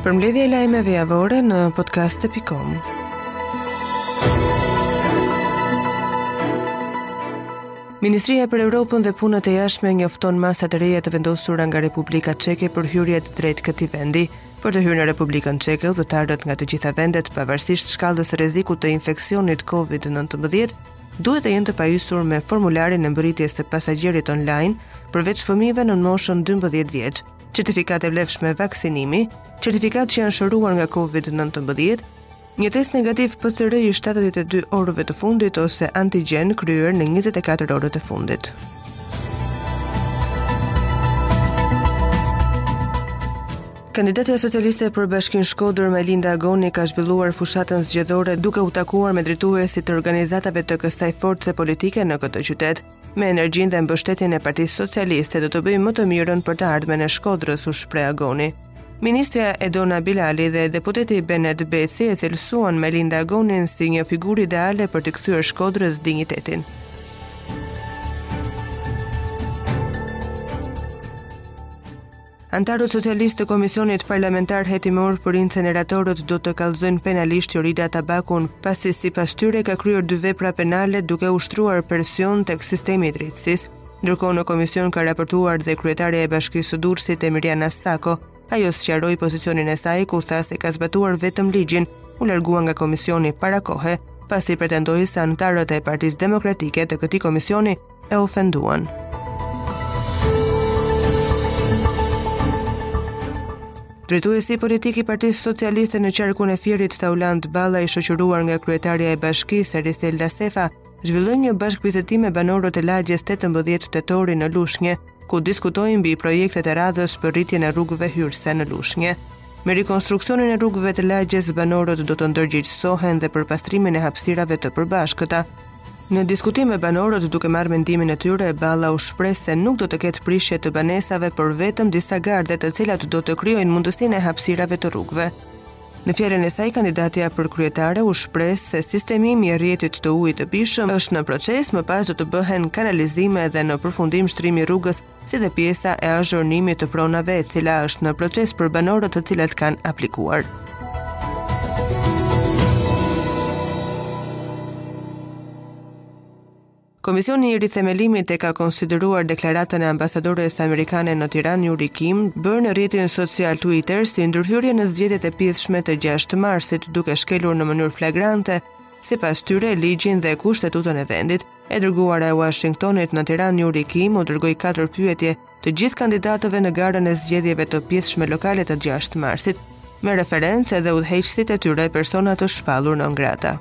Përmbledhja e lajmeve javore në podcast.com Ministria për Evropën dhe Punët e Jashtme njofton masat e reja të vendosura nga Republika Çeke për hyrjet drejt këtij vendi. Për të hyrë në Republikën Çeke, udhëtarët nga të gjitha vendet, pavarësisht shkallës së rrezikut të infeksionit COVID-19, duhet të jenë të pajisur me formularin e mbërritjes së pasagjerit online, përveç fëmijëve nën moshën 12 vjeç, certifikatë e vlefshme vaksinimi, certifikatë që janë shëruar nga COVID-19, një test negativ PCR i 72 orëve të fundit ose antigjen kryer në 24 orët e fundit. Kandidatja socialiste për Bashkinë Shkodër, Majlinda Angoni ka zhvilluar fushatën zgjedhore duke u takuar me drejtuesit të organizatave të kësaj force politike në këtë qytet. Me energjinë dhe mbështetjen e Partisë Socialiste do të bëjmë më të mirën për të ardhmen e Shkodrës, u shpreh Angoni. Ministrja Edona Bilali dhe deputeti Benet Beci e cilësuan Majlinda Angonin si një figurë ideale për t'i kthyer Shkodrës dinjitetin. Anëtarët socialistë të Komisionit Parlamentar Hetimor për Inceneratorët do të kallëzojnë penalisht Jorida Tabakun, pasi sipas tyre ka kryer dy vepra penale duke ushtruar presion tek sistemi i drejtësisë. Ndërkohë në komision ka raportuar dhe kryetarja e Bashkisë së Durrësit Emiriana Sako. Ajo sqaroi pozicionin e saj ku tha se ka zbatuar vetëm ligjin, u largua nga komisioni para kohe, pasi pretendoi se anëtarët e Partisë Demokratike të këtij komisioni e ofenduan. Drejtuesi politik i Partisë Socialiste në qarkun e Fierit Taulant Balla i shoqëruar nga kryetarja e bashkisë Eriselda Sefa, zhvilloi një bashkëbisedim me banorët e lagjes 18 tetori në Lushnje, ku diskutoi mbi projektet e radhës për rritjen e rrugëve hyrëse në Lushnje. Me rikonstruksionin e rrugëve të lagjes, banorët do të ndërgjegjësohen dhe për pastrimin e hapësirave të përbashkëta. Në diskutim me banorët duke marrë mendimin e tyre, Balla u shpreh se nuk do të ketë prishje të banesave, por vetëm disa gardhe të cilat do të krijojnë mundësinë e hapësirave të rrugëve. Në fjalën e saj, kandidatja për kryetare u shpreh se sistemimi i rrjetit të ujit të pijshëm është në proces, më pas do të bëhen kanalizime dhe në përfundim shtrimi i rrugës, si dhe pjesa e azhurnimit të pronave, e cila është në proces për banorët të cilët kanë aplikuar. Komisioni i Rithemelimit e ka konsideruar deklaratën e ambasadores amerikane në Tiranë, Yuri Kim, bërë në rrjetin social Twitter si ndërhyrje në zgjedhjet e pjesshme të 6 marsit, duke shkelur në mënyrë flagrante, sipas tyre, ligjin dhe kushtetutën e vendit. E dërguara e Washingtonit në Tiranë, Yuri Kim, u dërgoi katër pyetje të gjithë kandidatëve në garën e zgjedhjeve të pjesshme lokale të 6 marsit, me referencë edhe udhëheqësit e tyre persona të shpallur non grata.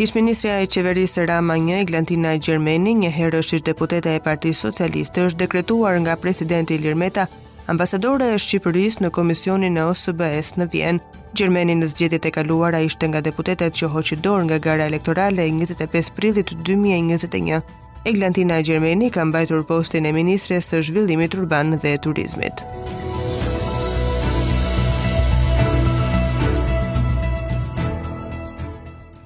Ish-ministrja e qeverisë Rama 1, Eglantina Gjermeni, njëherësh ish-deputete e Partisë Socialiste, është dekretuar nga presidenti Ilir Meta ambasadore e Shqipërisë në Komisionin e OSBE-së në Vjenë, Gjermeni në zgjedhjet e kaluara ishte nga deputetet që hoqi dorë nga gara elektorale e 25 prillit 2021. Eglantina Gjermeni ka mbajtur postin e ministres së Zhvillimit Urban dhe Turizmit.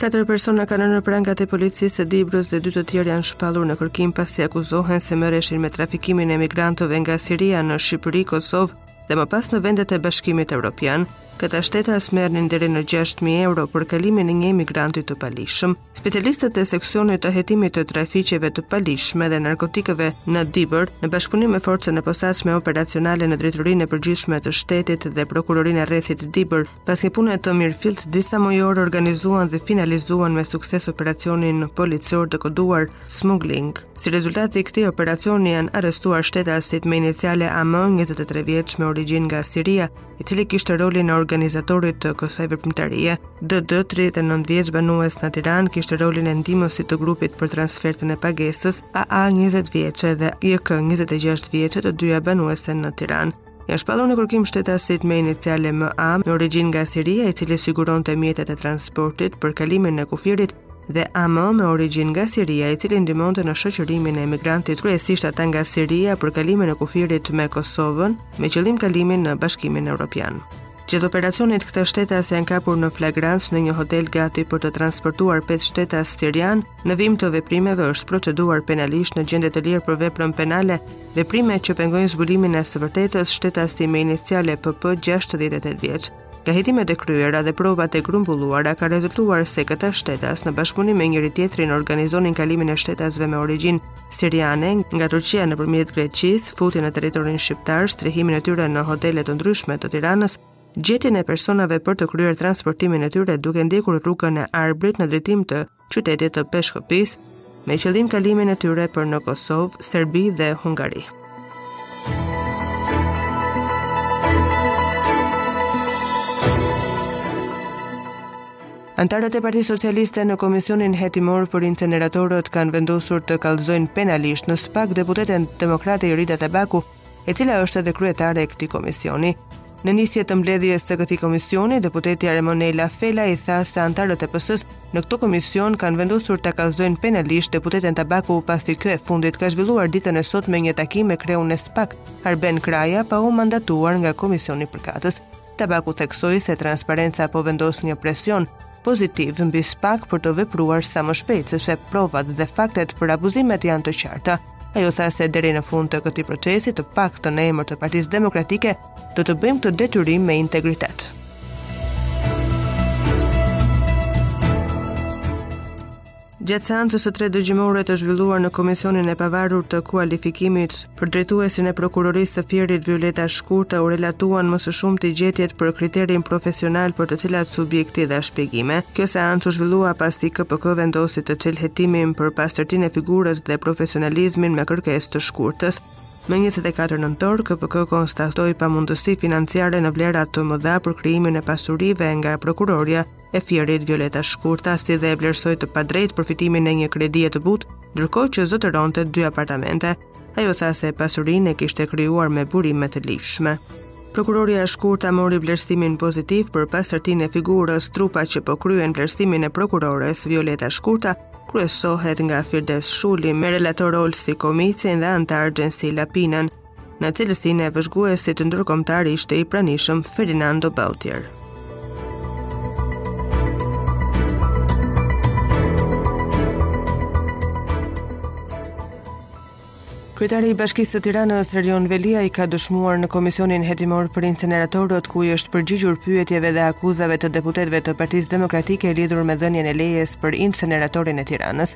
Katër persona kanë rënë në prangat e policisë së Dibrës dhe dy të tjerë janë shpallur në kërkim pasi akuzohen se merreshin me trafikimin e emigrantëve nga Siria në Shqipëri, Kosovë dhe më pas në vendet e Bashkimit Evropian. Këta shtetas merrnin deri në 6000 euro për kalimin e një emigranti të paligjshëm. Specialistët e seksionit të hetimit të trafiqeve të paligjshme dhe narkotikëve në Dibër, në bashkëpunim me forcën e posaçme operacionale në Drejtorinë e Përgjithshme të Shtetit dhe Prokurorinë e Rrethit Dibër, Pas një pune të mirëfilltë disamujore organizuan dhe finalizuan me sukses operacionin policor të koduar Smuggling. Si rezultat i këtij operacioni janë arrestuar shtetasit me iniciale AM, 23 vjeç me origjinë nga Siria, i cili kishte rolin e organizatorit të kësaj veprimtarie. DD, 39 vjeç banues në Tiranë, kishte rolin e ndihmësit të grupit për transfertën e pagesës, AA, 20 vjeçe dhe JK, 26 vjeçe, të dyja banuese në Tiranë. Janë shpallur në kërkim shtetasit me iniciale MA, me origjinë nga Siria, i cili siguronte mjetet e transportit për kalimin e kufirit, dhe AM me origjinë nga Siria, i cili ndihmonte në shoqërimin e emigrantit kryesisht ata nga Siria për kalimin e kufirit me Kosovën, me qëllim kalimin në Bashkimin Evropian. Gjatë operacionit këta shtetas janë kapur në flagrancë në një hotel gati për të transportuar pesë shtetas sirianë. Në vijim të veprimeve është proceduar penalisht në gjendje të lirë për veprën penale Veprimet që pengojnë zbulimin e së vërtetës, shtetasi me iniciale PP 68 vjeç. Nga hetimet e kryera dhe provat e grumbulluara ka rezultuar se këta shtetas në bashkëpunim me njëri-tjetrin organizonin kalimin e shtetasve me origjinë siriane nga Turqia nëpërmjet Greqisë, futjen në territorin shqiptar, strehimin e tyre në hotele të ndryshme të Tiranës, gjetjen e personave për të kryer transportimin e tyre duke ndjekur rrugën e Arbrit në drejtim të qytetit të Peshkopisë, me qëllim kalimin e tyre për në Kosovë, Serbi dhe Hungari. Anëtarët e Partisë Socialiste në Komisionin Hetimor për Inceneratorët kanë vendosur të kallëzojnë penalisht në SPAK deputeten demokrate Jorida Tabaku e cila është edhe kryetare e këtij komisioni. Në nisje të mbledhjes së këtij komisioni, deputetja Ermonela Felaj tha se anëtarët e PS-së në këtë komision kanë vendosur ta kallëzojnë penalisht deputeten Tabaku pasi kjo e fundit ka zhvilluar ditën e sotme një takim me kreun e SPAK, Arben Kraja, pa u mandatuar nga komisioni përkatës. Tabaku theksoi se transparenca po vendos një presion pozitiv mbi SPAK për të vepruar sa më shpejt, sepse provat dhe faktet për abuzimet janë të qarta. Ajo tha se deri në fund të këtij procesi të paktën në emër të Partisë Demokratike do të bëjmë këtë detyrim me integritet. Gjatë seancës së tretë dëgjimore të zhvilluar në Komisionin e Pavarur të Kualifikimit, për drejtuesen e prokurorisë së Fierit Violeta Shkurta u relatuan më së shumti gjetjet për kriterin profesional për të cilat subjekti dha shpjegime. Kjo seancë u zhvillua pasi KPK vendosi të çelë hetimin për pastërtinë e figurës dhe profesionalizmin me kërkesë të Shkurtës. Më 24 nëntor, KPK konstatoi pamundësi financiare në vlera të mëdha për krijimin e pasurive nga prokurorja, e Fierit Violeta Shkurta si dhe e vlerësoi të padrejtë përfitimin e një kredie të butë, ndërkohë që zotëronte dy apartamente. Ajo tha se pasurinë e kishte krijuar me burime të ligjshme. Prokurorja Shkurta mori vlerësimin pozitiv për pastërtinë e figurës trupa që po kryen vlerësimin e prokurores Violeta Shkurta, kryesohet nga Firdes Shuli me relator Olsi Komicin dhe anëtar Xhensila Pinen. në cilësinë e vëzhguesit ndërkombëtar ishte i pranishëm Ferdinando Buatier. Kryetari i Bashkisë së Tiranës, Erion Veliaj, ka dëshmuar në Komisionin Hetimor për Inceneratorët, ku i është përgjigjur pyetjeve dhe akuzave të deputetëve të Partisë Demokratike lidhur me dhënien e lejes për inceneratorin e Tiranës.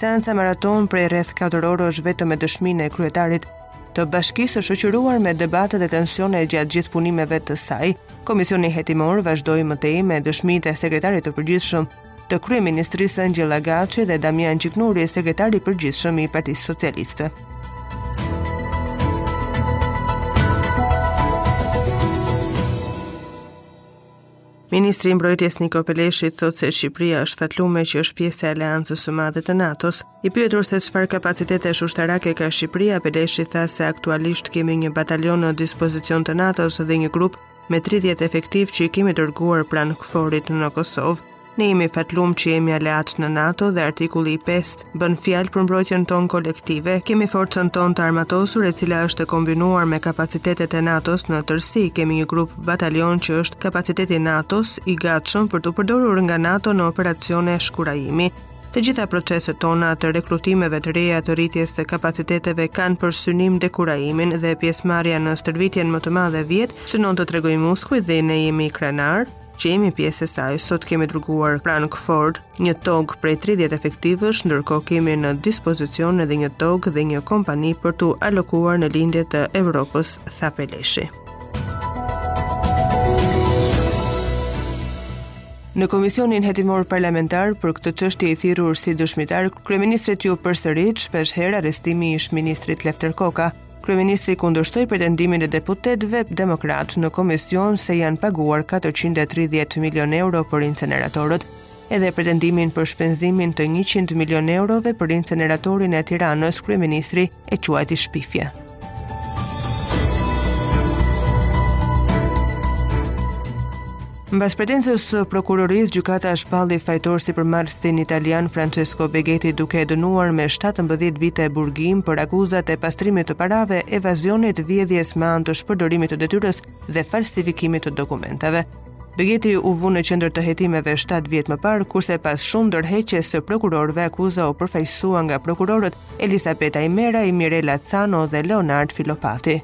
Seanca maratonë prej rreth 4 orësh vetëm me dëshminë e kryetarit të bashkisë është shoqëruar me debate dhe tensione gjatë gjithë punimeve të saj. Komisioni hetimor vazhdoi më tej me dëshmitë e sekretarit të përgjithshëm të kryeministrisë Engjëll Agaçi dhe Damian Gjiknuri, sekretari i përgjithshëm i Partisë Socialiste. Ministri i Mbrojtjes Niko Peleshi thotë se Shqipëria është fatlume që është pjesë e Aleancës së Madhe të NATO-s. I pyetur se çfarë kapacitetesh ushtarake ka Shqipëria, Peleshi tha se aktualisht kemi një batalion në dispozicion të NATO-s dhe një grup me 30 efektivë që i kemi dërguar pranë KFOR-it në Kosovë. Ne jemi fatlum që jemi aleat në NATO dhe artikulli i 5 bën fjalë për mbrojtjen tonë kolektive. Kemi forcën tonë të armatosur e cila është e kombinuar me kapacitetet e NATO-s në tërësi. Kemi një grup batalion që është kapaciteti i NATO-s i gatshëm për t'u përdorur nga NATO në operacione shkurajimi. Të gjitha proceset tona të rekrutimeve të reja të rritjes të kapaciteteve kanë për synim dekurajimin dhe pjesëmarrja në stërvitjen më të madhe vjet, synon të tregojë muskujt dhe ne jemi krenarë. që jemi pjesë e saj. Sot kemi dërguar pranë KFOR një togë prej 30 efektivësh, ndërkohë kemi në dispozicion edhe një togë dhe një kompani për t'u alokuar në lindje të Evropës, tha Peleshi. Në Komisionin Hetimor Parlamentar për këtë çështje i thirrur si dëshmitar, kryeministrit iu përsërit shpesh herë arrestimi i ish-ministrit Lefter Koka, Kryeministri kundërshtoi pretendimin e deputetëve demokratë në komision se janë paguar 430 milionë euro për inceneratorët, edhe pretendimin për shpenzimin të 100 milionë eurove për inceneratorin e Tiranës kryeministri e quajti shpifje. Mbas pretencës së prokurorisë, gjykata shpalli fajtor sipërmarrësin italian Francesco Becchetti duke e dënuar me 17 vite burgim për akuzat e pastrimit të parave, evazionit, vjedhjes me anë të shpërdorimit të detyrës dhe falsifikimit të dokumentave. Becchetti u vu në qendër të hetimeve 7 vjet më parë, kurse pas shumë dorëheqjesh së prokurorëve akuza u përfaqësua nga prokurorët Elisabeta Imeraj, Mirela Cano dhe Leonard Filopati.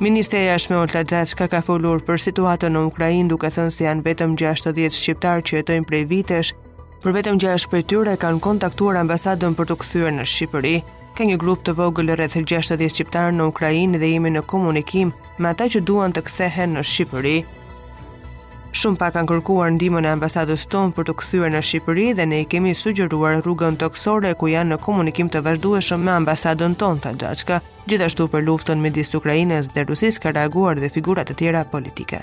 Ministrja e Jashtme Olta Xhaçka ka folur për situatën në Ukrainë duke thënë se janë vetëm 60 shqiptarë që jetojnë prej vitesh, por vetëm 6 prej tyre kanë kontaktuar ambasadën për t'u kthyer në Shqipëri. Ka një grup të vogël rreth 60 shqiptarë në Ukrainë dhe jemi në komunikim me ata që duan të kthehen në Shqipëri. Shumë pak kanë kërkuar ndihmën e ambasadës tonë për t'u kthyer në Shqipëri dhe ne i kemi sugjeruar rrugën tokësore ku janë në komunikim të vazhdueshëm me ambasadën tonë, tha Xhaçka. Gjithashtu për luftën midis Ukrainës dhe Rusisë ka reaguar dhe figura të tjera politike.